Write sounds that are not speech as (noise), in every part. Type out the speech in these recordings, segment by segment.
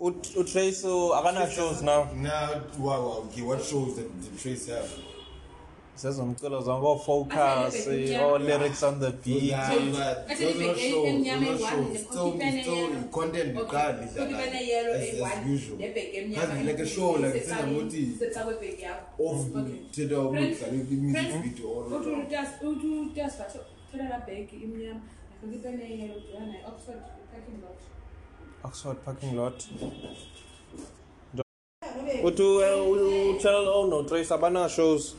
utrace so akana shows now now wow, wow okay what shows that the trace have sezomculo zonke focus all lyrics on the beat content iqali dlala like a show like senza ukuthi of thetha ukudlala music video or uthi uthi uthi asbatho thola la bag imnyama ngikupene yellow dlala na Oxford parking lot Oxford parking lot. Utu uh, channel ono Trace abana shows.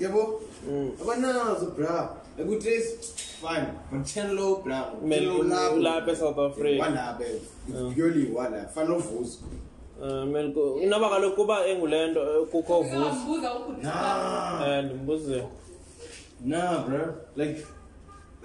Yebo. Mm. Abanazo bra. Eku Trace fine. Man channel lo bra. Melo lapha South Africa. Wanabe. Purely wala. Fan of Vuzo. Eh, Mel inaba kaloku kuba engulento eh, kukho Vuzo. Na. Eh ndimbuze. Na bro. Like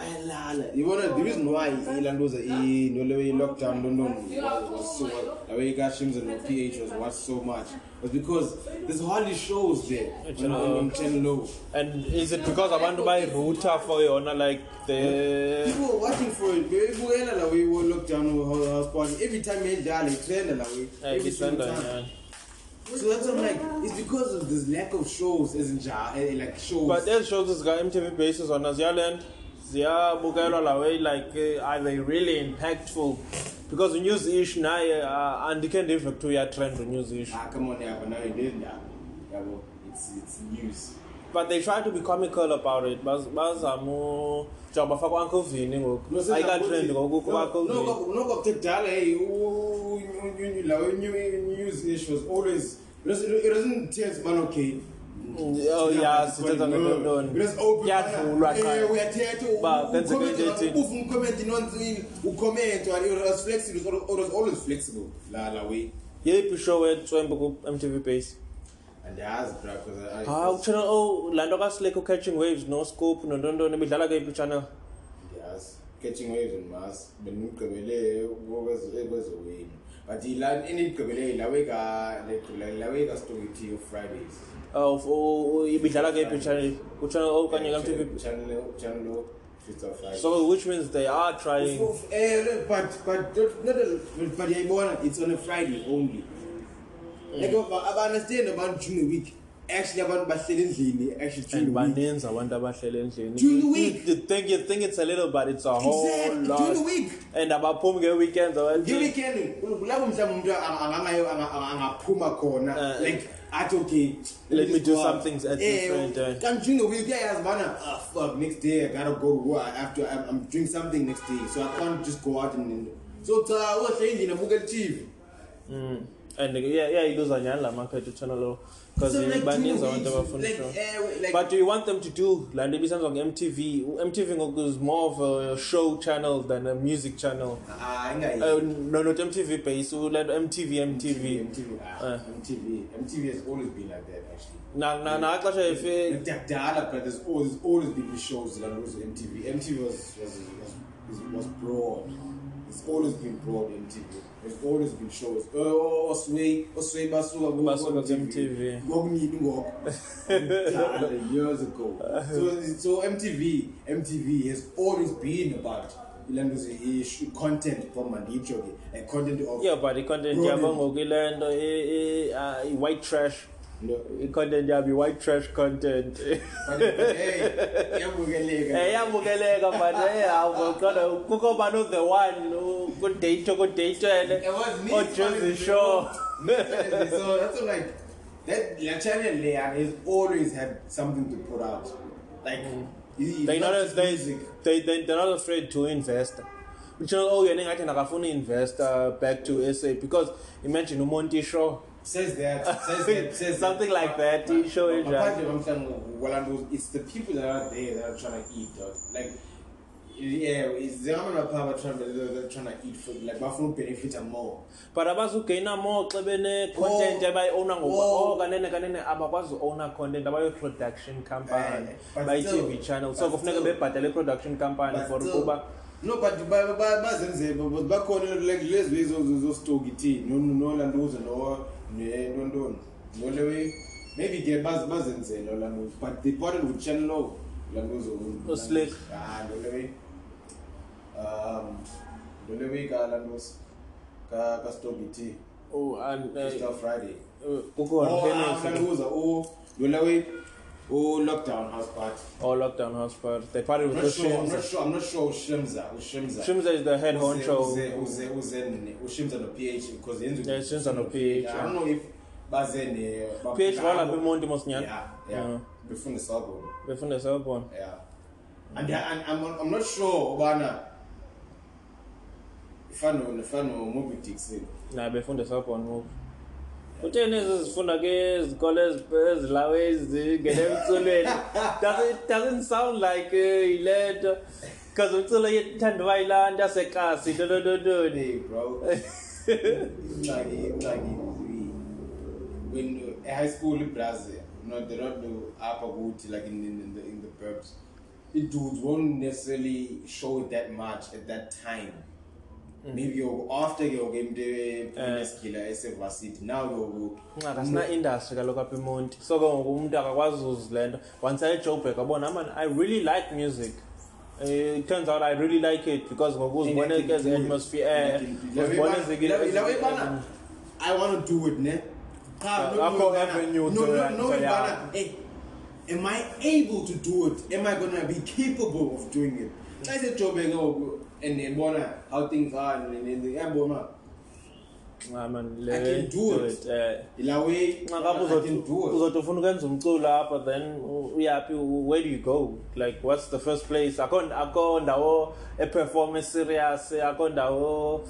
bayalala yibona the reason why oh, ilantuza inole i-lockdown london oh, was so aweyikashimze no-ph was watched so much was because there's hardly shows there on, on, on ten low and is it because abantu bayirouter for yona like the people were watching for it beyibukela la we-lockdown house party every time yayidlala itrenda la every single time So that's what I'm like, it's because of this lack of shows, isn't it? Eh, like shows. But there's shows this guy MTV bases on Nazialand. ziyabukelwa la way like uh, are they really impactful because news ish naye uh, andikhe ndive kuthiwa iyatrend news ish ah, come on yabo nayo ndindaba yabo it's it's news but they try to be comical about it bazama njengoba faka uncle Vini ngoku ayikatrend ngoku bakho noko noko kudala hey you you la news ish was always it doesn't tell man okay Oh yeah, sithatha ngeLondon. Yathulwa cha. Eh uyathetha ba benze ngejethi. Ufu ngicomment nonzini, ucomment or was flexible or was always flexible. La la we. Yephi show wetshwembe ku MTV base. Andazi bra because I Ah uchannel oh lando ka Slack catching waves no scope no London ebidlala ke iphi channel. Yes. Catching waves and mass benugqibele ukwazi ekwezowini. But ilani enigqibele lawe ka le lawe ka story to Fridays. ibidlala ke channel uchannel okanye ka TV channel channel So which means they are trying eh but but not but yayibona it's on a Friday only. Like abana stand abantu during the week. Actually abantu bahleli endlini actually during the week. Banenza abantu abahleli endlini. During the week. You think you think it's a little but it's a whole exactly. lot. During the week. And abaphumi nge weekends abathi. Nge weekend kulabo mhlawumbe umuntu angangayo angaphuma khona like athi okay let me do some things at this eh, friend day kanjinga we get as bana ah fuck next day i gotta go to work i have to I'm, i'm doing something next day so i can't just go out and so cha uhle endlini abuka i-tv mm and iyayiluza yeah, nyani la market uthona lo because so, like, baninzi abantu abafuna like, uh, like, but you want them to do laa nto ibisenziwa nge-mtv mtv ngoku is more of a show channel than a music channel uh, uh, no not mtv base le mtv mtv naxesha efedala but there's always, always been shows laa nto mtv mtv was, was, was, was broad it's always been broad mtv as always been shows uh, osway oh, oh, osway oh, basuka basuka ku MTV ngokunini ngoko years ago so so MTV MTV has always been about ilento ze content from manditsho ke a content of yeah but i content yabo ngokilento i white trash no i-content yami white trash content yamukeleka eh, yamukeleka manje eh, hawo kodwa kuko bano the one ku date ku date ene o oh, Jersey Shore so that's like that la channel leya is always had something to put out like mm. they not as they they they're not afraid to invest uthi oh yena ngathi nakafuna investor uh, back to SA because imagine uMonti Shaw says that, says that, says something that. like that. But, show it right. I'm saying, well, I'm, those, it's the people that are there that are trying to eat, dog. Like, yeah, it's the amount of power trying to trying to eat food. Like, bafuna benefit more. But abazogaina more xa bene content abayowna ngoba oh kanene kanene abakwazi owna content abayo production company by TV channel. So kufuneka bebhatale production company for kuba no but bazenze bakhona like lezi lezo zo stock ithini no no landuze no nontoni nole way maybe ke bazenzela la move but they bought it with channel low la move no slack ah nole way um nole way ka la move ka ka stop it oh and uh, stop eh, friday kukhona phela ngikuza o nole way ulockdown house party or lockdown house party they party with sure, I'm not Shimza sure I'm not sure uShimza uShimza Shimza is the head honcho uze uze uze uShimza no PH because yenza yeah, uShimza no PH I don't know if baze ne PH wala bemonti mosinyana yeah yeah befunda sawbona befunda sawbona yeah and and I'm I'm not sure ubana ifano nefano movie dixin na befunda sawbona movie utsheni ezizifunda ke izikole ezilawe ezingene emculweni doesn't doesn't sound like eh, ile nto because umculo yethanda wayilaa nto asekasi ntononontoni bro ingxaki ingxaki when high school ibrazil you know they don't do apha kuthi like in, in, in, the, in the burbs the dudes won't necessarily show it that much at that time Mm. maybe after kuyoke into esigila esevasithi nawo ngisina industry kaloko apha eMonti so ke ngokumuntu akakwazi uzilento once I Joburg abona man I really like music eh, it turns out I really like it because ngokuzibona ke the atmosphere ngokuzibona ezikile I eh, want to do it ne cha no avenue no no no hey am I able to do it am I going to be capable of doing it xa mm. iseJoburg and niyabona how things are and ngiyabona Nah man le eh. I can do it. Ila way ngakabu uzothi ufuna ukwenza umculo lapha then uyapi where do you go? Like what's the first place? Akho akho ndawo e performance serious akho ndawo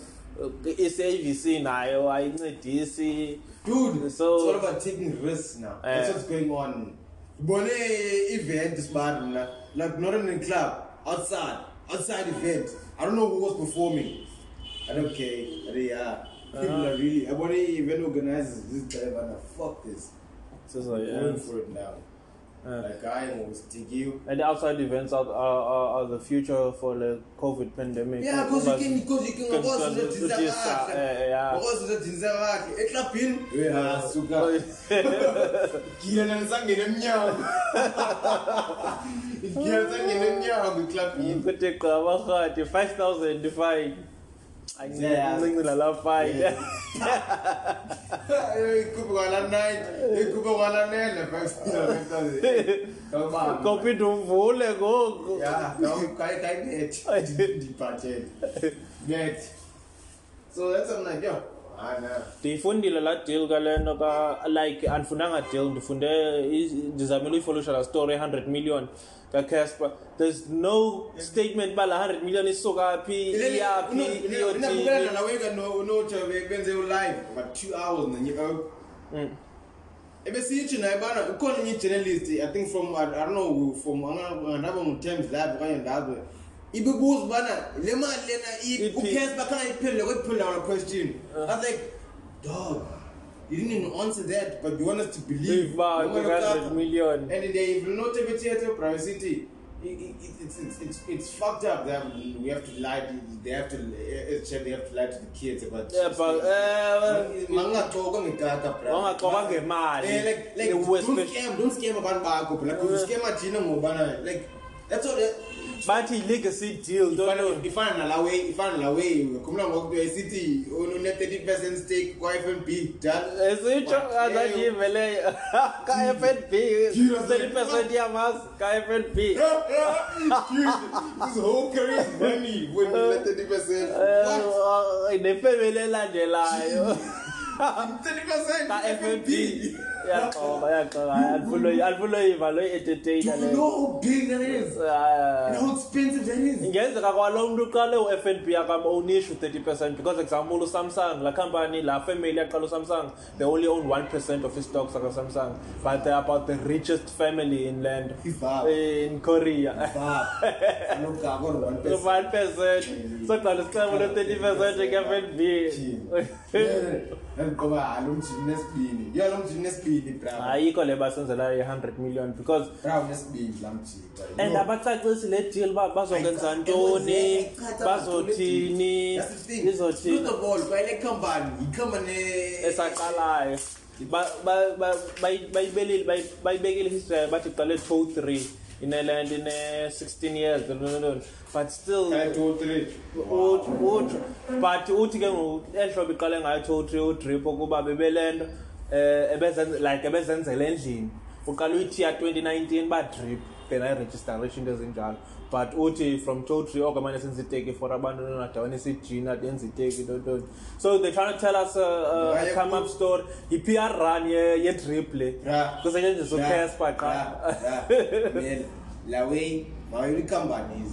eh, iSAVC nayo ayincedisi. Dude so it's all about taking risks now. Uh, That's eh. what's going on. Ubone event smart la like not in the club outside outside event. I don't know who was performing. I don't care. Yeah. People ah. are really. Everybody even organizes this drive and fuck this. So it's like, yeah. going for it now. Yeah. Like I am you. And the outside events are, are, are, are the future for the COVID pandemic. Yeah, because you can because you can ngokwazi ukudinza kakhe. Uh, yeah. Ngokwazi ukudinza kakhe. Eclubini uyasuka. (laughs) Gila nansangena emnyango. (laughs) Gila nansangena emnyango eclubini. Kuthe qaba khati 5000 fine. angilingila la 5 ikhuphe kwala 9 ikhuphe kwala 11 kophinda umvule ngoku ndibhatele net so that's I'm like yo ndiyifundile laa deal kale nto ka like andifunanga deal ndifunde ndizamele uyifolisha laa story e-hundred million kakasper there's no statement uba laa hundred million isuka phi iyaphi iyothini unothi benze ulive about two hours nenye oh. mm. ebesiyitsho naye ubana ukhona enye ijournalist i think from i don't know from angaba ngutems lab okanye ndazo ibibuza ubana le mali lena ukhensa bakhanga iphelele kwephelele wona question i was uh. like dog you didn't even answer that but you want us to believe ba 200 million and they have not even theater privacy It, it, it's, it's, it's, it's fucked up that we have to lie to, they have to they have to lie to the kids about yeah but eh mangaxoxa ngekaka bra wangaxoxa ngemali eh, like like don't scam don't scam abantu bakho like scam athina ngobana like that's all that, bathi i-legacy deal ifana nalawe ifana nalawe ngikhumbula ngokuthi uyayisithi une-30 stake kwa-fnb esitsho azandive leyo ka-fnb 30 yamazi ka-fnb nefemeli elandelayo ka-fnb yaqoba yaqoba alifuna alifuna ivalo i-entertainer le no big that is and how expensive that is ngenzeka kwalo umuntu uqale u-FNB akamonishu 30% because example uSamsung la company la family yaqala uSamsung they only own 1% of his stocks aka Samsung but they are about the richest family in land in Korea alokho 1% 1% so qala isiqhemo le 30% nge FNB ngikhoba alomjini nesibini yalo mjini nesibini lesibili brown ayikho le basenzelayo i100 million because brown lesibili lamjika and abacacisi le deal bazokwenza ntoni bazothini izothini the ball kwale company icompany e- esaqalayo bayibelile bayibekile history bathi qale 2-3 in a land in a eh, 16 years but still eh, uthi but uthi ke ngoku ehlobo iqale ngayo 2-3 udrip kuba bebelento eh ebezenza like ebezenzela endlini uqala uyithi ya 2019 ba drip then i registration ezinjalo but uthi from totri oke manje senza iteki for abantu nonadawana esijina denza iteki tontoni so they're trying to tell us a, a, a come up story yi-pr run ye-drip le kusetyenziswa ucasper qa la way mawayikambani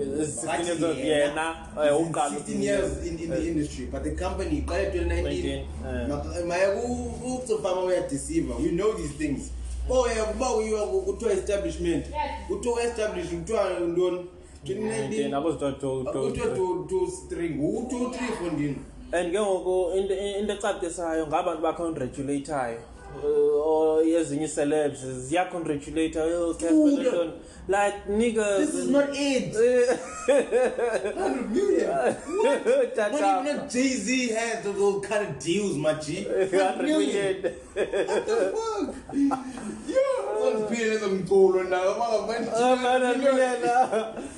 It's 16 years old. Yeah, nah. Eh uqala 16 years in in the industry, but the company iqale 2019. Maya ku ku fama uya deceive. You know these things. Boya kuba uyiwa kuthiwa establishment. Kuthiwa establish kuthiwa ndoni 2019. Yabo to to to to string. U 2 3 fondini. and ke ngoku into into ecacisayo ngabantu ba congratulatayo uh, or oh, ezinye celebs ziya congratulate oh Casper Nelson like niggas this is not it 100 million what (laughs) not even if Jay-Z had to go cut kind of deals my G 100 (laughs) million what the fuck yeah sophie ezomculo nayo baba 100 million (laughs)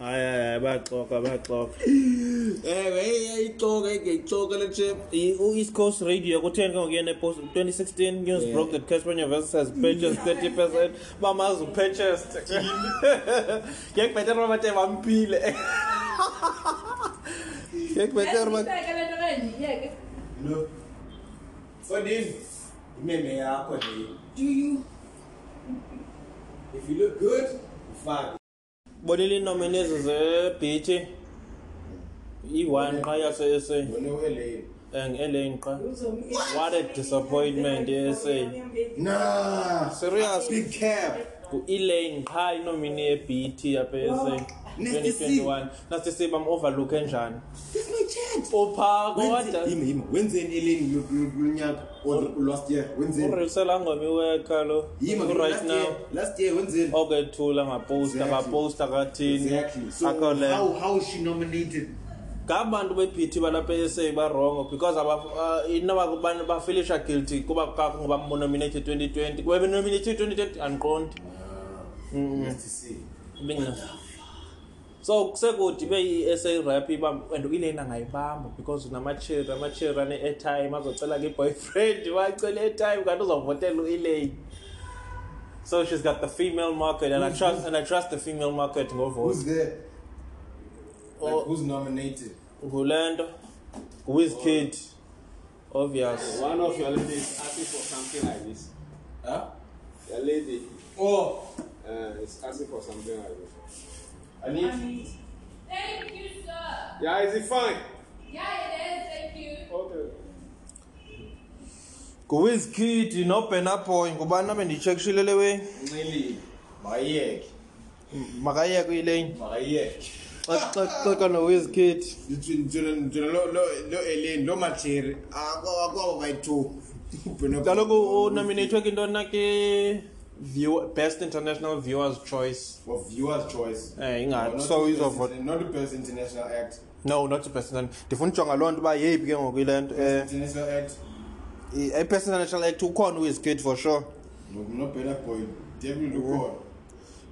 hayi hayi baxoka baxoka ewe eh, yayixoka engeyixoka le chip i-east coast radio kutheni ke ngokuyena epost 2016 news yeah. broke that Casper Universe has purchased 30 percent bamazi upurchased ngekubhetele uba bathe bampile ngekubhetele uba yeke no Odin imeme yakho leyo do you if you look good fine Bolile iy'ngoma lezi ze-beat iyi-one qha yase-S_A. Wena u-Elaine. Ngi-Elaine qha. What a disappointment ye-S_A. Nah. Serious. Big cap. U-Elaine qha i-nominee ye-BET yapha e-S_A. 2021 nasisebe am overlook enjani eh, there's no chance opha kodwa yimi yimi wenzeni eleni lonyaka or last year wenzeni urisela ngomi weka lo right now last year wenzeni okethula ngaposta ngaposta kathini exactly so how how she nominated ngabantu beBT balapha eSA ba wrong because aba uh, inoba kubantu ba feelisha guilty kuba kakho ngoba nominated 2020 kube nominated 2020 anqondi ah, mm. Let's see. Binga. so sekodibe i-essay rap ibamba and ilena ngayibamba because unamacherry amacherry ane-airtime azocela ke-boyfriend (laughs) wacela i-airtime kanti uzovotela u-elaine so she's got the female market and, who's, I, trust, who's, and I trust the female market ngovote who's there oh. like oh, who's nominated ngule nto nguwizkid oh. obvious one of your ladies asking for something like this huh? your lady oh uh, is asking for something like this I need. I need. Thank you, sir. Yeah, is it fine? Yeah, it is. Thank you. Okay. kuwizkid nobenaboy ngoba nabe ndichekishile le way ncilile makayeke makayeke uyilane makayeke xaxaxa nowizkid lo lo eleni lo majeri akwabo bayi-two kaloku unominatwe kwinto nake view best international viewers choice for viewers choice eh ingathi so izovota not the best international act no not the best ndifuna ujonga loo nto uba yeyiphi ke ngoku ile nto eh international act i eh, best international act ukhona who is good for sure no better boy definitely ukhona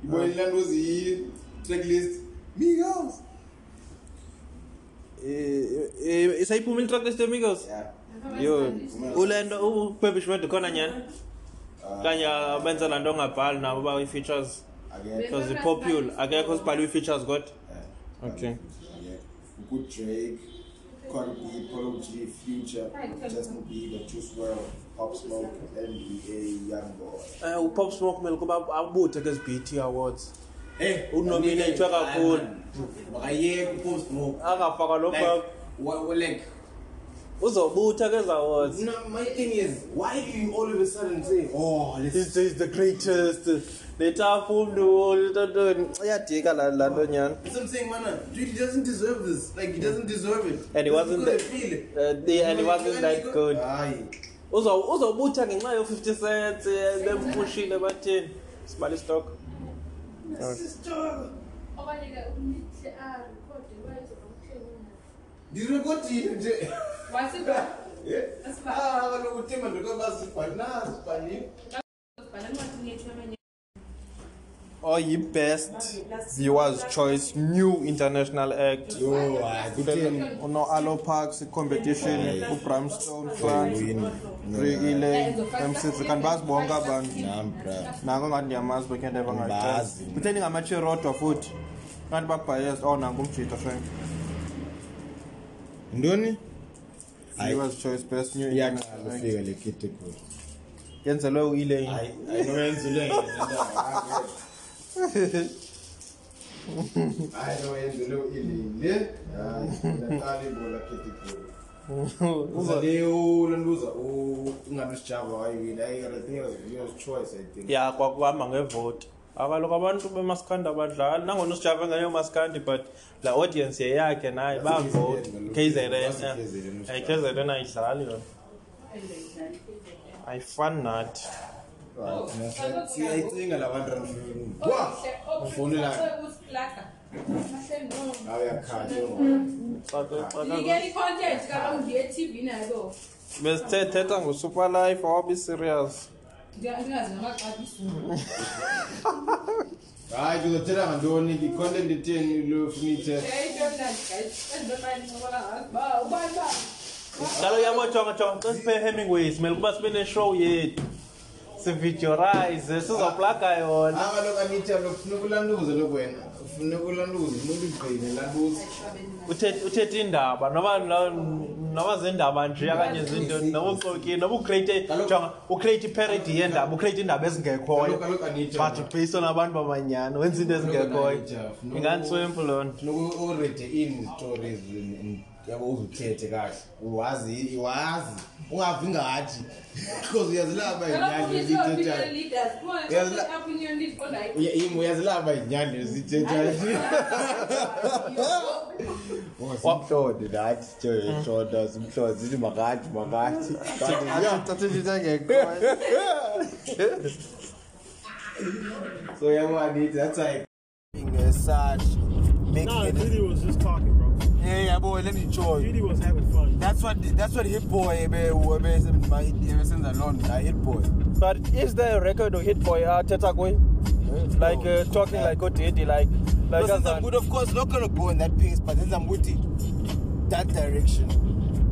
ibona ah. ile nto zi tracklist migos eh, eh, eh isayiphuma i tracklist migos yeah yo ulendo ubebishwe khona nyana Ah. kanye benza lanto ongabhali nabo ba i-features because i-popular akekho sibhalwe i-features kodwa eh, okay kudrake Cardi B, Polo G, Future, Justin Bieber, Juice WRLD, Pop Smoke, NBA, Youngboy. Eh uh, uPop Smoke mele kuba abuthe ke SBT Awards. Eh unominate kakhulu. Ah, Bakayeka uPop Smoke. Akafaka lokho. Like uzobutha kezawathi no my thing is why do you all of a sudden say oh let's this is the greatest letafu umntu tonto iyadika la la ntonyana i'm saying mana dude he doesn't deserve this like he doesn't deserve it and he wasn't that, uh, the, and he wasn't that good hayi uzo uzobutha ngenxa yo 50 cents bempushile eh, bathini simali stock Yes, stock. Obanye ke umnithi ah ndirekhodile nje kaloku (laughs) eh? ah, uthimba ndikobazibhanazi or oh, yi-best viewers choice new international act unoalo parks competition ubramstone franceile mcc kanti bazi bonke abantu nanko engathi ndiyamazi bekhe ndeva ngazi kutheni ngamacherodwa futhi kanti babhayes or oh, nanko umjito frank ndoni viewers choice best new yakufika le category yenzelwe uyile hayi yenzelwe hayi no yenzelwe uyile hayi bola category uza leyo landuza ungabe sijava wayiwina i think it was your choice i think ya kwakuhamba ngevote abaloko abantu bemaskandi abadlali nangona usijave ngayo maskandi but la audience yeyakhe naye bavote kzn kzn ayidlali yona ayifani nathi siyayicinga la bantu ufunelana besithethetha ngusuperlife awabi serious hayi ngizothela ngantoni ndikhonte nditheni lofunithetha sihlalo yamojongajonga xa siphe hemingway simele ukuba sibe neshow yethu sivijorize sizoplaga yona aba lokhu anithi alo funa ukulanduze lokhu wena ufuna ukulanduze umuntu igcine landuze uthethe indaba noma noma zindaba nje okanye izinto noma uxokile noma ucreate jonga ucreate iparody yendaba ucreate indaba ezingekhoyo but based on abantu bamanyana wenza into ezingekhoyo ingansimple lona noku already in stories yabo uzukhethe kahle uwazi iwazi ungavi ngathi because uyazilaba inyani ezithethayo yimi uyazilaba inyani ezithethayo (laughs) wasimhlode nathi nje shona simhlode sithi makathi makathi thathe nje ngekho so yamani that's like ingesashi making no, it video was just talking bro yeah yabo le enjoy really was having fun that's what that's what hit boy ebe ebesenza loo nto hit boy but is there a record of hit boy athetha kuyo like uh, talking yeah. like odidi like like no, since I'm good, of course not gonna go in that pace but since I'm good that direction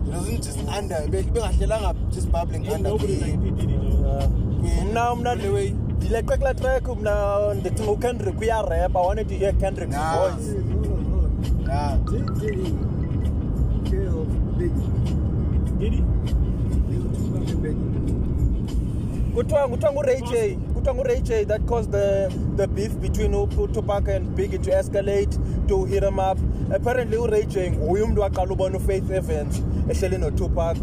it wasn't just under bengahlelanga just bubbling yeah, under nobody like did you know yeah. now I'm not the way ndile kwekla track mna ndithi ukendrick uyarepa i wanted to hear kendrick's nah. voice Nah, Diddy, Diddy killed Biggie. Diddy? Kutwa, kutwa Ray J. Kutwa Ray J. That caused the the beef between Tupac and Biggie to escalate, to hit him up. Apparently Ray J. Uyum do Faith Evans, ehleli no Tupac.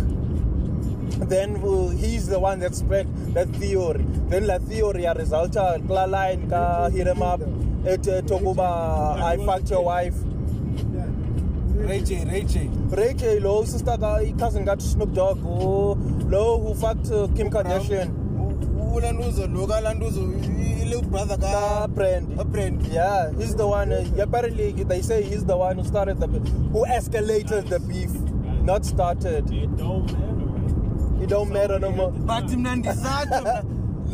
then uh, he's the one that spread that theory then la theory ya resulta kula line ka hit him up ethe tokuba i fucked your wife Ray J Ray J Ray J lo usister ka i-cousin ka Snoop Dogg oh, lo who fucked uh, Kim Kardashian ulanduzo lo kalanduzo ile brother ka brand a brand yeah he's the one uh, apparently they say he's the one who started the who escalated the beef not started it don't matter right? it don't matter no more but mina ndisathi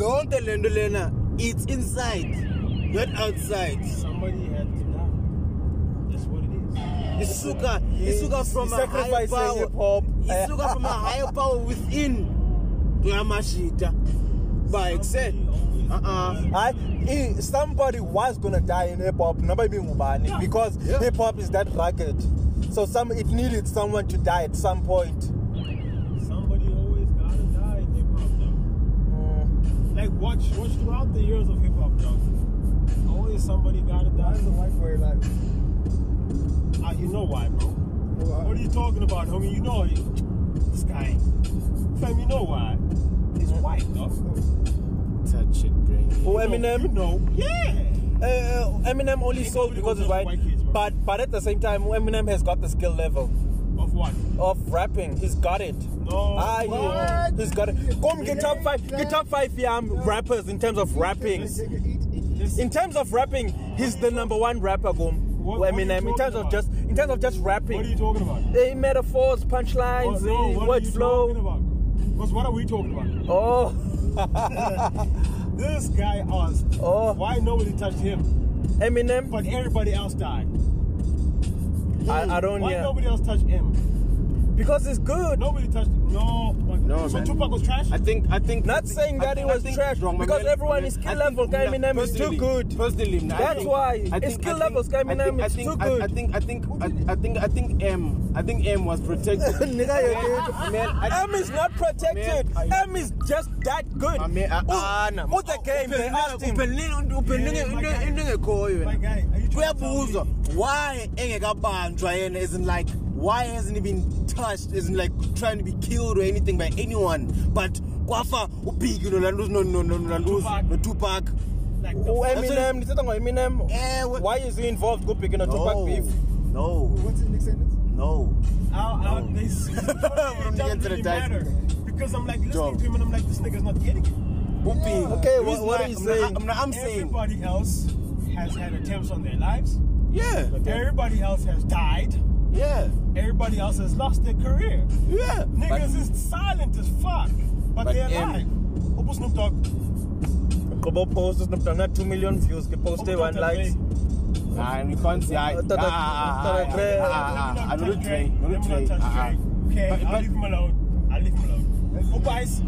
lonke lento lena it's inside not outside somebody isuka isuka eh. from a higher power isuka from a higher (laughs) power within uyamashita by excel hayi uh-uh. somebody was gonna die in hip hop noma ibe ngubani because yeah. hip hop is that rugged so some it needed someone to die at some point somebody always gotta die in hip hop though mm. like watch watch throughout the years of hip hop though always somebody gotta die is the white way life Uh, you know why, bro. Why? What are you talking about, homie? You know you. This guy. Fam, you know why. It's white, dog. Touch it, bring it. Oh, Eminem? You know. Yeah. Uh, uh Eminem only Ain't sold because it's white. white kids, but but at the same time, Eminem has got the skill level. Of what? Of rapping. He's got it. No. Ah, yeah. He's got it. Come get top five. Get top five yeah, no. Um, rappers in terms of rapping. In terms of rapping, he's the number one rapper, Gom. what, well, I mean, I mean, in terms about? of just in terms of just rapping. What are you talking about? Uh, metaphors, punchlines, oh, no, word flow. Because what are we talking about? Oh, (laughs) this guy asked. Oh, why nobody touched him? Eminem, but everybody else died. Dude, I, I, don't. Why yeah. nobody else touched him? because it's good. Nobody touched it. No, no so man. Tupac was trash. I think. I think. Not saying that I, it was trash, wrong, because man, everyone is skill level. Eminem is too good. Personally, that's why. Skill level. Eminem is too good. I think. I think. I think. I think M. I think M was protected. (laughs) M is not protected. M is just that good. What the game? They asked him. My guy, are you trying to Why? Engekabanjwa yena isn't like why hasn't he been touched? Isn't like trying to be killed or anything by anyone? But Kwafa, Big, you know, Landus, no, no, no, Landus, no, Tupac. Like Eminem, nithetha ngo Eminem. Ewe. Eh, why is he involved ku Big no Tupac beef? No. What's the next sentence? No. I'll, no. I'll, this, (laughs) it doesn't really matter because I'm like listening Job. to him and I'm like this nigga's not getting it. Boopy. Yeah. Okay, what, what are you I'm saying? Not, I'm, not, I'm saying everybody else has had attempts on their lives. Yeah. Like everybody else has died. Yeah. Everybody else has lost their career. Yeah. Niggas but, is silent as fuck, but, but they're alive. Opo Snoop Dogg. Kobo post Snoop Dogg, not 2 million views, ke post day 1 likes. Nah, you can't see I. I don't trade. I don't trade. Okay, but, but, I'll leave him alone. I'll leave him alone. Opa Ice.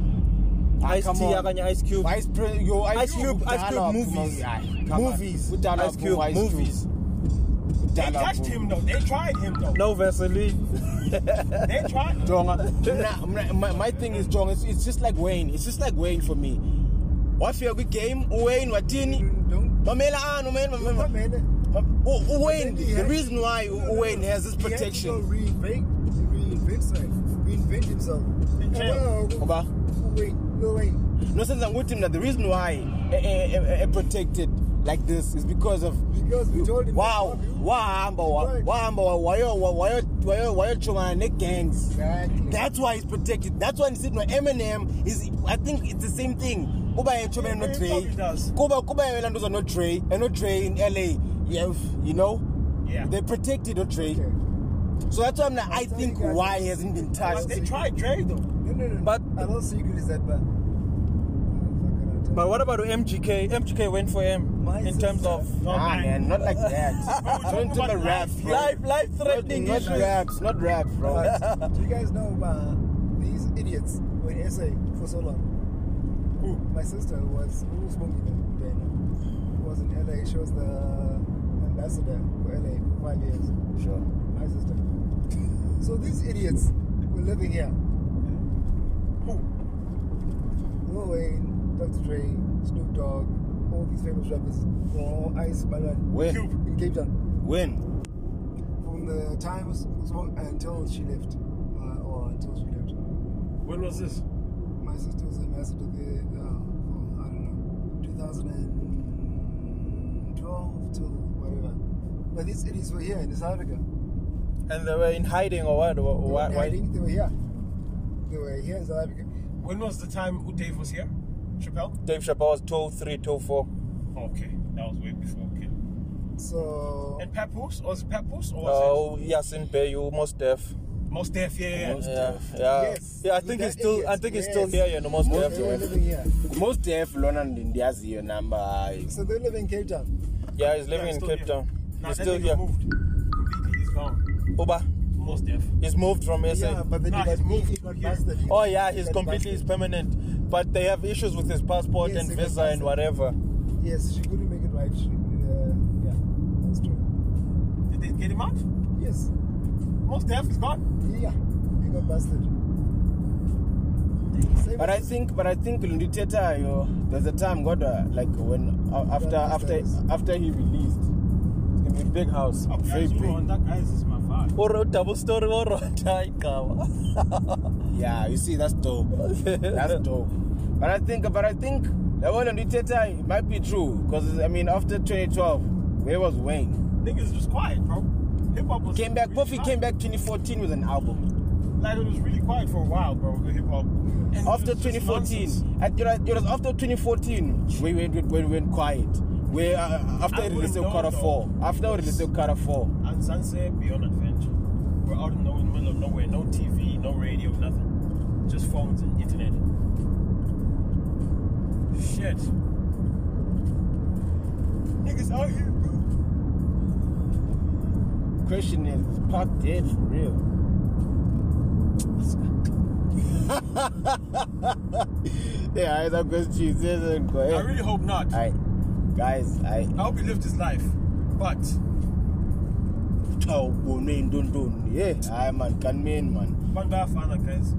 Ah, Ice T akanye Ice Cube. Ice, yo, Ice, Ice Cube, Ice Cube movies. Movies. Ice Cube movies. They touched him though. They tried him though. No Vaseline. they tried. Jonga. nah, my, my thing is Jonga. It's, it's just like Wayne. It's just like Wayne for me. Wafika kwi game uWayne wathini? Mamela anu man mamela. uWayne the reason why uWayne has this protection. He reinvent reinvent reinvent himself. Ngoba uWayne uWayne. No sense ukuthi mina the reason why e protected like this is because of because we told him wow wahamba wahamba wayochomana ne-gangs exactly. that's why he's protected that's why ndisithi no-eminem is i think it's the same thing kuba echomene nodray kuba kuba elanduzwa nodray and eh, nodray in la yeah, you know yeah. they protected nodray okay. so that's why mna i think why hasn't been touched but they tried dray though no, no, no. but the whole secret is that but But what about MGK? MGK went for him in terms of. No, nah, man, not like that. Don't (laughs) do the rap, bro. Life, life threatening not, not raps, not rap, bro. But (laughs) do you guys know uh, these idiots were in SA for so long? Who? My sister was who was smoking them then. Was in LA. She was the ambassador for LA for five years. Sure. My sister. (laughs) so these idiots were living here. Who? Lil Wayne. Dr. Dre, Snoop Dogg, all these famous rappers were all Ice Banana Where? Cube in Cape Town. When? From the time was, was one, until she left, uh, or until she left. When was this? My sister was ambassador there uh, for I don't know, 2012 till whatever. But these idiots were here in South Africa. And they were in hiding or what? Or, or they were why, hiding. Why? They were here. They were here in South Africa. When was the time Dave was here? Chappelle? Dave Chappelle was 203, 204. Okay, that was way before. Okay. So. And Papoose? Was oh, it Papoose? Or was uh, it? Oh, Yasin Bayu, most deaf. Most deaf, yeah, yeah. yeah, yeah. Yes. yeah I think it's still, I think yes. it's still here, you know, most, most deaf. They're living here. Most deaf, London India's your number. So they live in Cape Town. Yeah, he's living yeah, he's in Cape here. Town. No, he's still he's here. Moved. Completely, he's gone. Oba. Most deaf. He's moved from SA. Yeah, but then nah, he got, moved. He got bastard. He oh yeah, he's completely he's permanent. But they have issues with his passport yes, and visa and whatever. Yes, she couldn't make it right. She, uh, yeah, that's true. Did they get him out? Yes. Most half is gone. Yeah, he got busted. Same but I think, but I think Lunditeta, you know, there's a time God, uh, like when uh, after after after he released, it's gonna be a big house, oh, very big. That guy is my father. Or double story or (laughs) (laughs) Yeah, you see, that's dope. that's dope. But I think, but I think that one on the theater it might be true because I mean after 2012, where was Wayne? Niggas was quiet, bro. Hip hop was came back. Really Puffy came back 2014 with an album. Like it was really quiet for a while, bro. The hip hop. After 2014, I, you know, it was after 2014 we went we went, we went quiet. We uh, uh after release of Cara Four, after release of Cara Four, and Sunset Beyond Adventure. We're out in the middle of nowhere, no TV, no radio, nothing, just phones and internet. shit. Niggas out here, bro. Question is, is Pac dead for real? (laughs) yeah, I that question. Go ahead. I really hope not. I, guys, I. I hope he lived his life, but. Oh, don't don't. Yeah, I man, can mean man. Bafana, guys.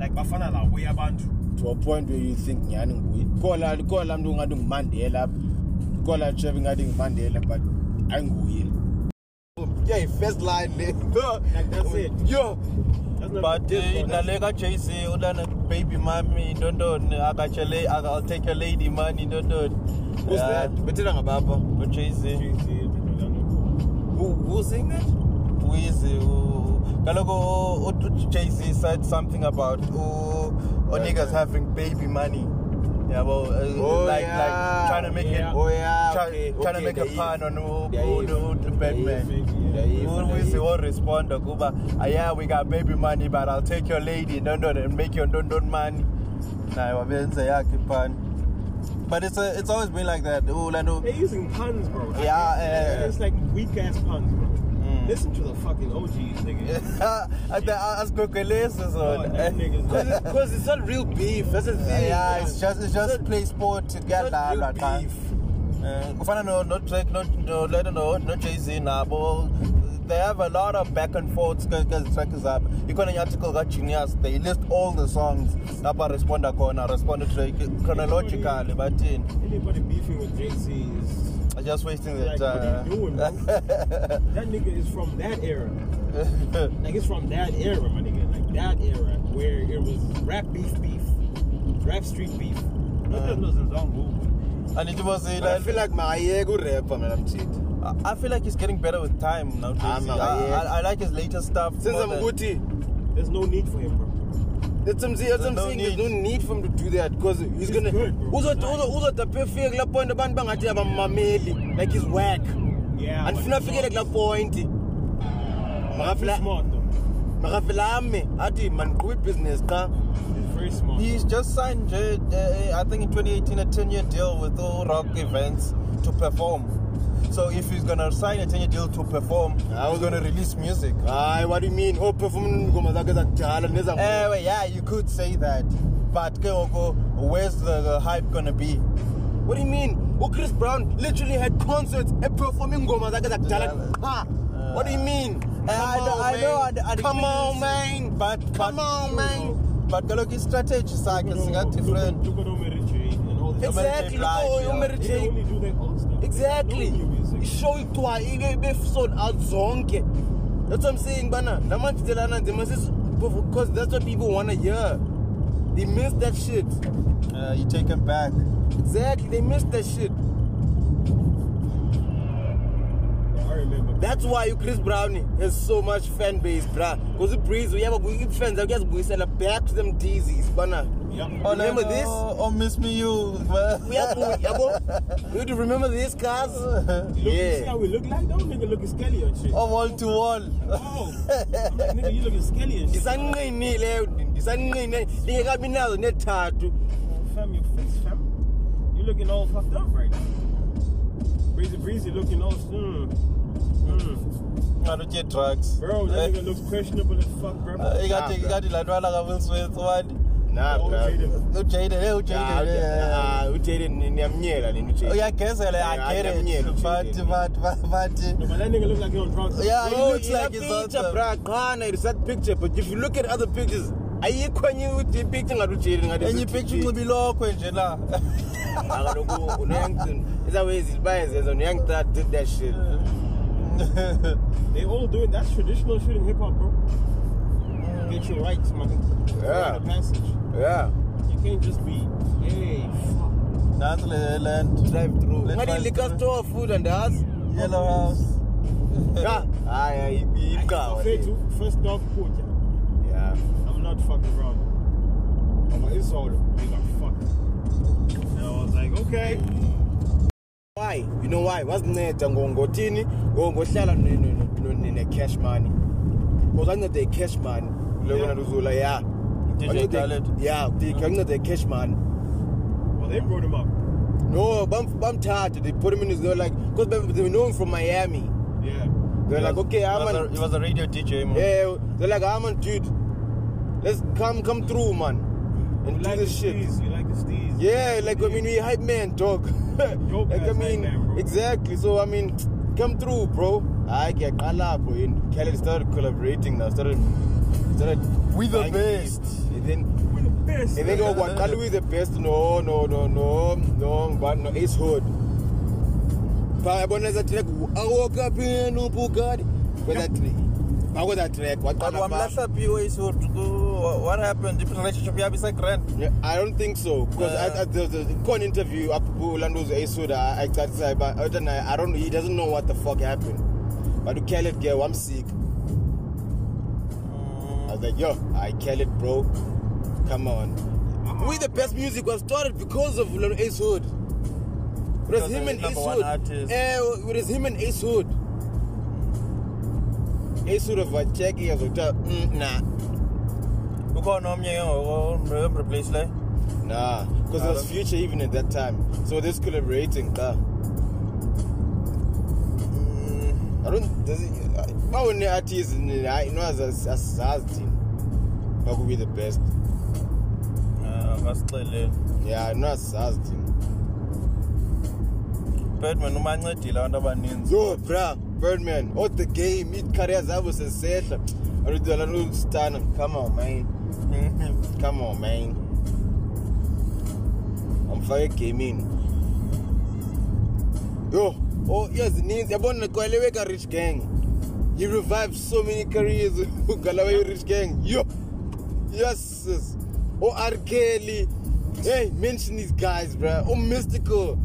Like Bafana, la way abantu. to a point where you think nyhani nguye khona khona la mntu ungathi ngumandela apha khona chef ingathi ngumandela but ayinguye yeah first line le eh. like that's it yo but nale ka JC ulana baby mommy ntontoni akatshele I'll take your lady money ntontoni who's that bethela ngabapha u JC who who's saying that Weezy kaloku u JC said something about u uh, oh, or niggas having baby money. Yeah, well, uh, oh, like yeah. like trying to make yeah. it, oh, yeah. try, okay. trying okay. to make okay. a pun on who who the Batman. Who will respond to Kuba? Ah, yeah, we got baby money, but I'll take your lady, no, no, and make your don don money. Nah, wabenza yakhe pun. But it's a, uh, it's always been like that. Ooh, Lando. They're using puns, bro. Yeah, uh, it's like weak ass puns, bro. Listen to the fucking OGs, nigga. Asigwegwelezwe zona. Because it's not real beef, that's the thing. Yeah, it's just it's just it's play sport kuyadlalwa cha. Kufana no no Drake no no Leno no no Jay-Z nabo they have a lot of back and forths because track is up. Ikhona an article ka Genius they list all the songs lapha responda khona respond to Drake chronologically bathini. Anybody beefing with Jay-Z is just wasting their like, time. What are you doing, bro? (laughs) that nigga is from that era. (laughs) like it's from that era, my nigga. Like that era where it was rap beef beef, rap street beef. Uh, and it was a, like, I feel like my ego rapper, man. I'm cheating. I feel like he's getting better with time nowadays. Ah, I, I, I, like his latest stuff. Since I'm Guti, there's no need for him, bro. That's what I'm saying. That's what I'm saying. There's no need for him to do that because he's, he's gonna. uzotapefika kula point abantu bangathi abamameli like he's whack yeah andifuna afikele kula point makafila makafila ame athi mandiqhuba ibhizinesi xa very smart. He's just signed, uh, uh I think in 2018, a 10 year deal with all rock events to perform. So if he's gonna sign a 10 deal to perform, I was gonna release music. Hayi, what do you mean? Oh, perform ingoma zakhe zakudala neza. Ewe, eh, yeah, you could say that. But ke ngoko where's the, the hype gonna be? What do you mean? Oh, Chris Brown literally had concerts and performing ingoma zakhe zakudala. Ha. Uh, what do you mean? Come I, on, I, man. I know. I, I Come on, man. But, but Come on, man. But kaloku i-strategy sakhe singa different. Exactly. Oh, umary J. exactly ishow ikuthiwa ibefsonouts zonke that's what i'm saying bana la madetail ananzima because that's what people want to hear they miss that shit uh, you take them back exactly they miss that shit that's why uchris brown has so much fan base bra because ibreeze uyaba fans akuyazibuyisela back to them dizes bana Yep. Oh, remember no, this? Oh, miss me you. (laughs) yabo, yabo. You do remember this, cars? (laughs) Look, yeah. See how we look like? That nigga looking skelly and shit. Oh, wall to wall. Oh. (laughs) I'm like, nigga, you looking skelly and shit. Isanqini leyo dindi. Isanqini. Lingekabi nazo nethathu. Oh, fam, your face, fam. You looking all puffed up right now. Breezy breezy looking all mm. Mm. ngalo tye drugs bro that nigga looks questionable as fuck bro ikade ikade lantwana kaBill Smith wani Nah, ujayile ujayile ujayile niyamnyela nini ujayile uyagezela uyagezela but but but uh, yeah he oh, looks like he's out there bra qana it's that picture but if you look at other pictures ayikho enye ipicture ngathi ujayile ngathi enye picture unxiba ilokhwe nje la akaloku ah, unayangcina izawezi bayenze unayangcina did that shit they all doing that's traditional shooting hip hop bro get your rights, man. Yeah. passage. Yeah. You can't just be, hey, fuck. Nansi le land drive through. Ngani liquor store food and us yellow house. Yeah. Hayi hayi ibhawa. Fethu first dog kutya. Yeah. I'm not fucking wrong. Ngoba isolo ngiba fuck. And I was like, okay. Why? You know why? Wasinceda ngongothini? Ngohlala ne cash money. Ngozanceda i cash money. loku nanuzula yeah DJ Khaled yeah ngikuncede cash man well they brought him up no bam bamthatha they put him in his they were like cuz they know him from Miami yeah they're like was, okay I'm an, he was a radio DJ eh, man yeah they're like I'm an dude let's come come through man and you do like this shit steez, you like the steez yeah like I mean we hype man dog (laughs) like I mean man, exactly so I mean come through bro I get call up and Khaled started collaborating now started we the best then then kwaqala we the best no no no no no ngibani no Ace Hood bayabona that track I woke up in a Bugatti with that track bako that track waqala wamlahla B Ace Hood what happened the relationship yabe isa grand yeah, I don't think so because uh, I, I there's a con interview apho Landozo Ace Hood acacisayo but I don't know he doesn't know what the fuck happened but uKhaled ke wamsika like, yo, I kill it, bro. Come on. We the best music was started because of Lil Ace Hood. It was him and Ace Hood. Eh, it was him and Ace Hood. Ace Hood of a check, he was like, mm, nah. Ukhona omnye ngoku replace le? Nah, because nah, it was Future even at that time. So this collaborating, nah. Mm, I don't does it, bawone artist hayi nozasizazi thina that could be the best ngasixelele ya nasizazi thina birdman umancedile abantu abaninzi yo bra birdman all the game iikarea zabo sezisehla aludalanokusitana come on man mm-hmm. come on man amfake egamini yo oh iyazininzi yabona kwaleweka rich gang you revive so many careers (laughs) ugalawe rich gang yo Yes, yes. Oh, R. Kelly. Hey, mention these guys, bro. Oh, mystical.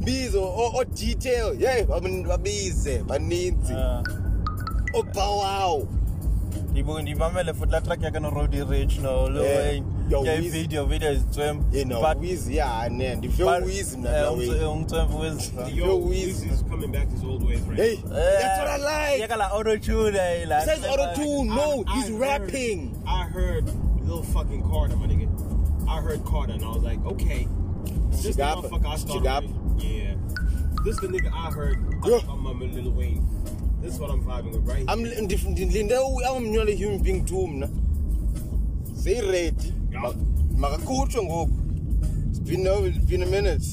Bizo, oh, oh, oh, detail. Hey, babize, baninzi. Uh. Oh, bow wow. ndimamele futhi la track yakano road rich no lo video video izitswembu you know but wizi yane ndifyo wizi mina nawe eh, umtswembu eh, wizi (laughs) yo wizi is coming back his old ways right hey eh, that's what i like yaka la auto tune la says auto tune no he's rapping i heard Lil fucking Carter, my nigga. I heard Carter and I was like, okay. This the motherfucker I started with. Yeah. This the nigga I heard. I'm, I'm a Lil Wayne. This is what I'm vibing with, right? I'm different. I'm not a human being too, mna. Say ready. Makakucho ngoku. It's been over, it's been a minute.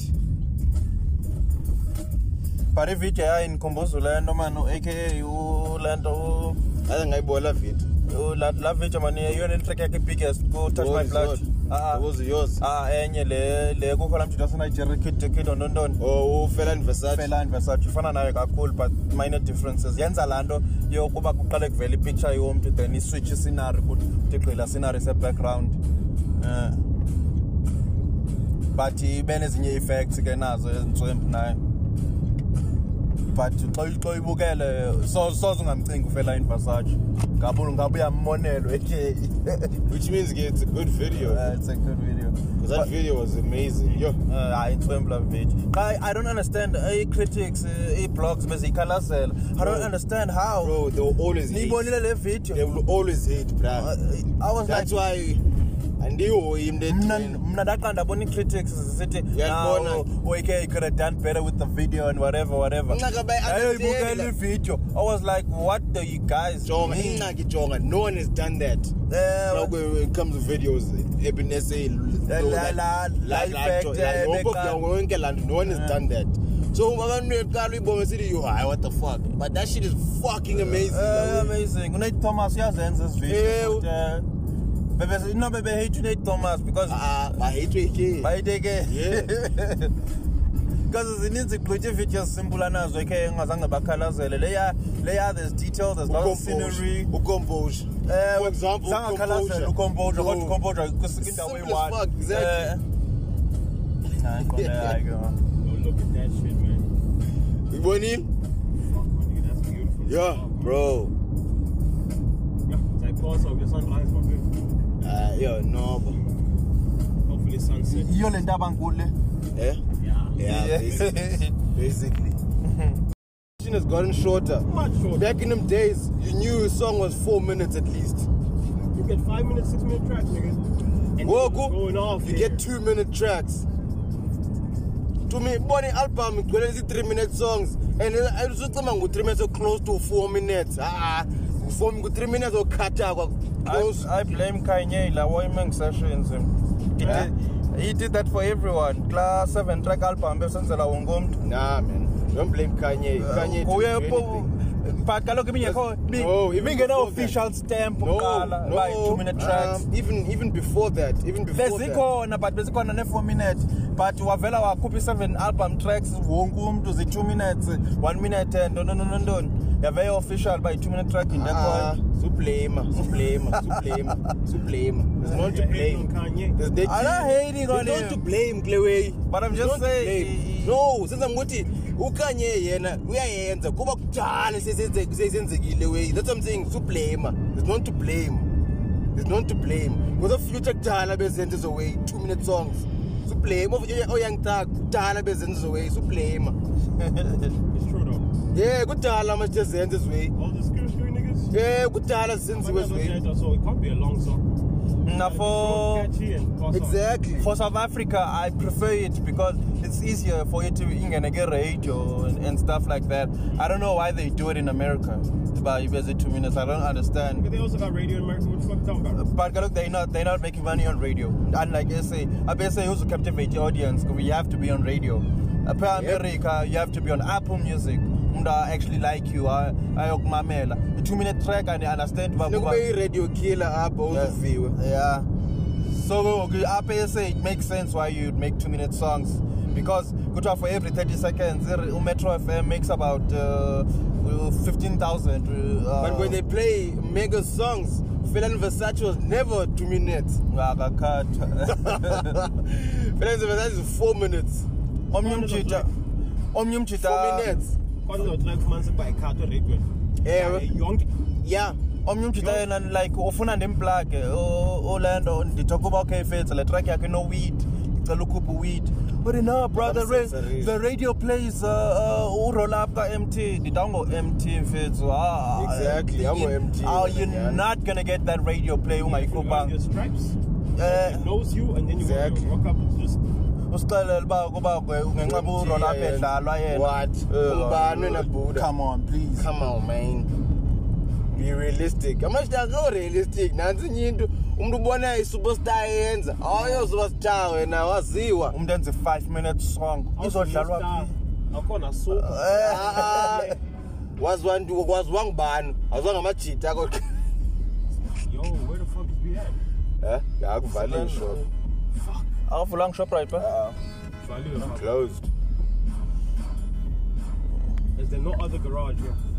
Pare video ya inkombozula yento man, aka u lento aze ngayibola video. Yo oh, la la video man iyona intrack yakhe biggest go touch my blood. Ah ah. Uzi yours. Ah enye eh, le le kukhola mjinto wase Nigeria kid kid ondondoni. Oh ufelani oh, Versace. Felani Versace ufana nayo kakhulu but minor differences. Yenza lanto yokuba kuqale kuvela ipicture yomuntu then iswitch scenery ukuthi utigqila scenery se background. Eh. But ibe nezinye effects ke nazo ezintswembu nayo. but xa xa ibukele soze ungamcingi ufela in Versace ngabuya ngabuya mmonelo eke (laughs) which means it's a good video uh, it's a good video because that but, video was amazing yo hayi uh, twembla bitch xa i don't understand uh, i critics uh, i blogs bezikhalazela i don't understand how bro they will always hate nibonile le video they will always hate bro uh, i was that's like that's why andihoyi mna ndaqanda abona ii-critics zisithi okay could have done better with the video and whatever whatever ndayoyibukela ividio i was like what do you guys jonga ingxaki jonga no one has done that uh, eh, when it comes to videos ebineseyonke laa nto no one has eh. done that so abantu beqala uyibone sithi yo hayi what the fuck but that shit is fucking amazing uh, amazing unate thomas uyazenza ezi video bebe no bebe hate Nate Thomas because ah uh, bahate ke bahate ke yeah because (laughs) zininzi igqithi videos simple nazo ekhe engazange bakhalazele leya leya there's details there's lot of scenery ukomposure uh, eh, for example sangakhalazela ukomposure kodwa ukomposure kusikindawo eyi-one exactly hayi qonde hayi ke look at that shit man uyibonile Yeah, bro. Ja, seit Kosovo, wir sind rein, hayi eh, yo noba hopefully sunset iyo lento abankulu le eh, eh? yeah (laughs) yeah basically, basically. (laughs) has gotten shorter. Much shorter. Back in them days, you knew a song was four minutes at least. You get five minutes, six minute tracks, nigga. And Goku, going off you here. get two minute tracks. To me, Bonnie album, it's three minute songs. And I was just three minutes, so close to four minutes. Ah, four, three minutes or cut out. Because I, I blame Kanye la warming sessions. It, yeah. He did that for everyone. Class 7 track album besenzela wonke umuntu. Nah man. Don't blame Kanye. Uh, Kanye. Uyepo but kaloku ibingekho no, bingena-official stamp kuqala no, no, like two minute um, tracks um, even, even before that even before bezikhona but bezikhona ne-four minute but wavela wakhupha i-seven album tracks wonke umntu zi-two minutes one minute eh, ntontontontoni yaveya official uba yi-two minute track into ah, ekhoyo sublema sublema sublema sublema (laughs) there's not to blame there's that i'm not hating on him not to blame klewe but i'm just saying no since i'm ukuthi ukanye yena uyayenza kuba kunjalo seyizenzekile way that's what i'm saying sublame there's not to blame there's not to blame ngoba future kudala bezenze so way 2 minute songs sublame oyangitaka kudala bezenze so way sublame (laughs) it's true though yeah kudala manje tezenze so way all the screw screw niggas yeah kudala senziwe so way so it can't be a long song now for exactly for south africa i prefer it because it's easier for you to ingene ke-radio and, and stuff like that i don't know why they do it in america but you busy two minutes i don't understand but they also got radio in america what the fuck talking about but look they're not they're not making money on radio unlike sa absa uh, also captivate your audience because you have to be on radio apha uh, yep. america you have to be on apple music umuntu actually like you ayokumamela i-two minute track andiunderstand ubanokube iradio killer apha uziviwe yeah so apha sa it makes sense why you'd make two minute songs because kuthiwa for every 30 seconds umetro fm makes about uh, 15000 uh, but when they play mega songs Felan Versace was never 2 minutes akakhatha ah, (laughs) Felan Versace is 4 minutes omnye umjita omnye umjita 4 minutes kodwa track fumanise by cut radio eh yonke yeah omnye umjita yena like ufuna ndimplug Orlando ndithokuba okay fetsa le track yakhe no weed ngicela ukhupha weed But no, brother, ra the radio plays urolapka uh, MT. Ditango MT mfethu. Ah, exactly. Yango MT. Oh, you're not gonna get that radio play ungayikhuphanga. Your stripes. Uh, it knows you and then you exactly. walk up just usixelele uba kuba ngenxaba urolapha edlalwa yena what uh, ubani uh, wena buda come on please come on man be realistic amashi akho realistic nansi into umuntu ubona i-superstar eyenza awuyo superstar wena waziwa umuntu enze 5 minute song izodlalwa akhona super eh. (laughs) waziwa nduko kwaziwa ngibani waziwa ngamajita kodwa (laughs) yo where the fuck is we at eh yakuvaliwe shop fuck awuvulanga shop right ba valiwe closed is there no other garage here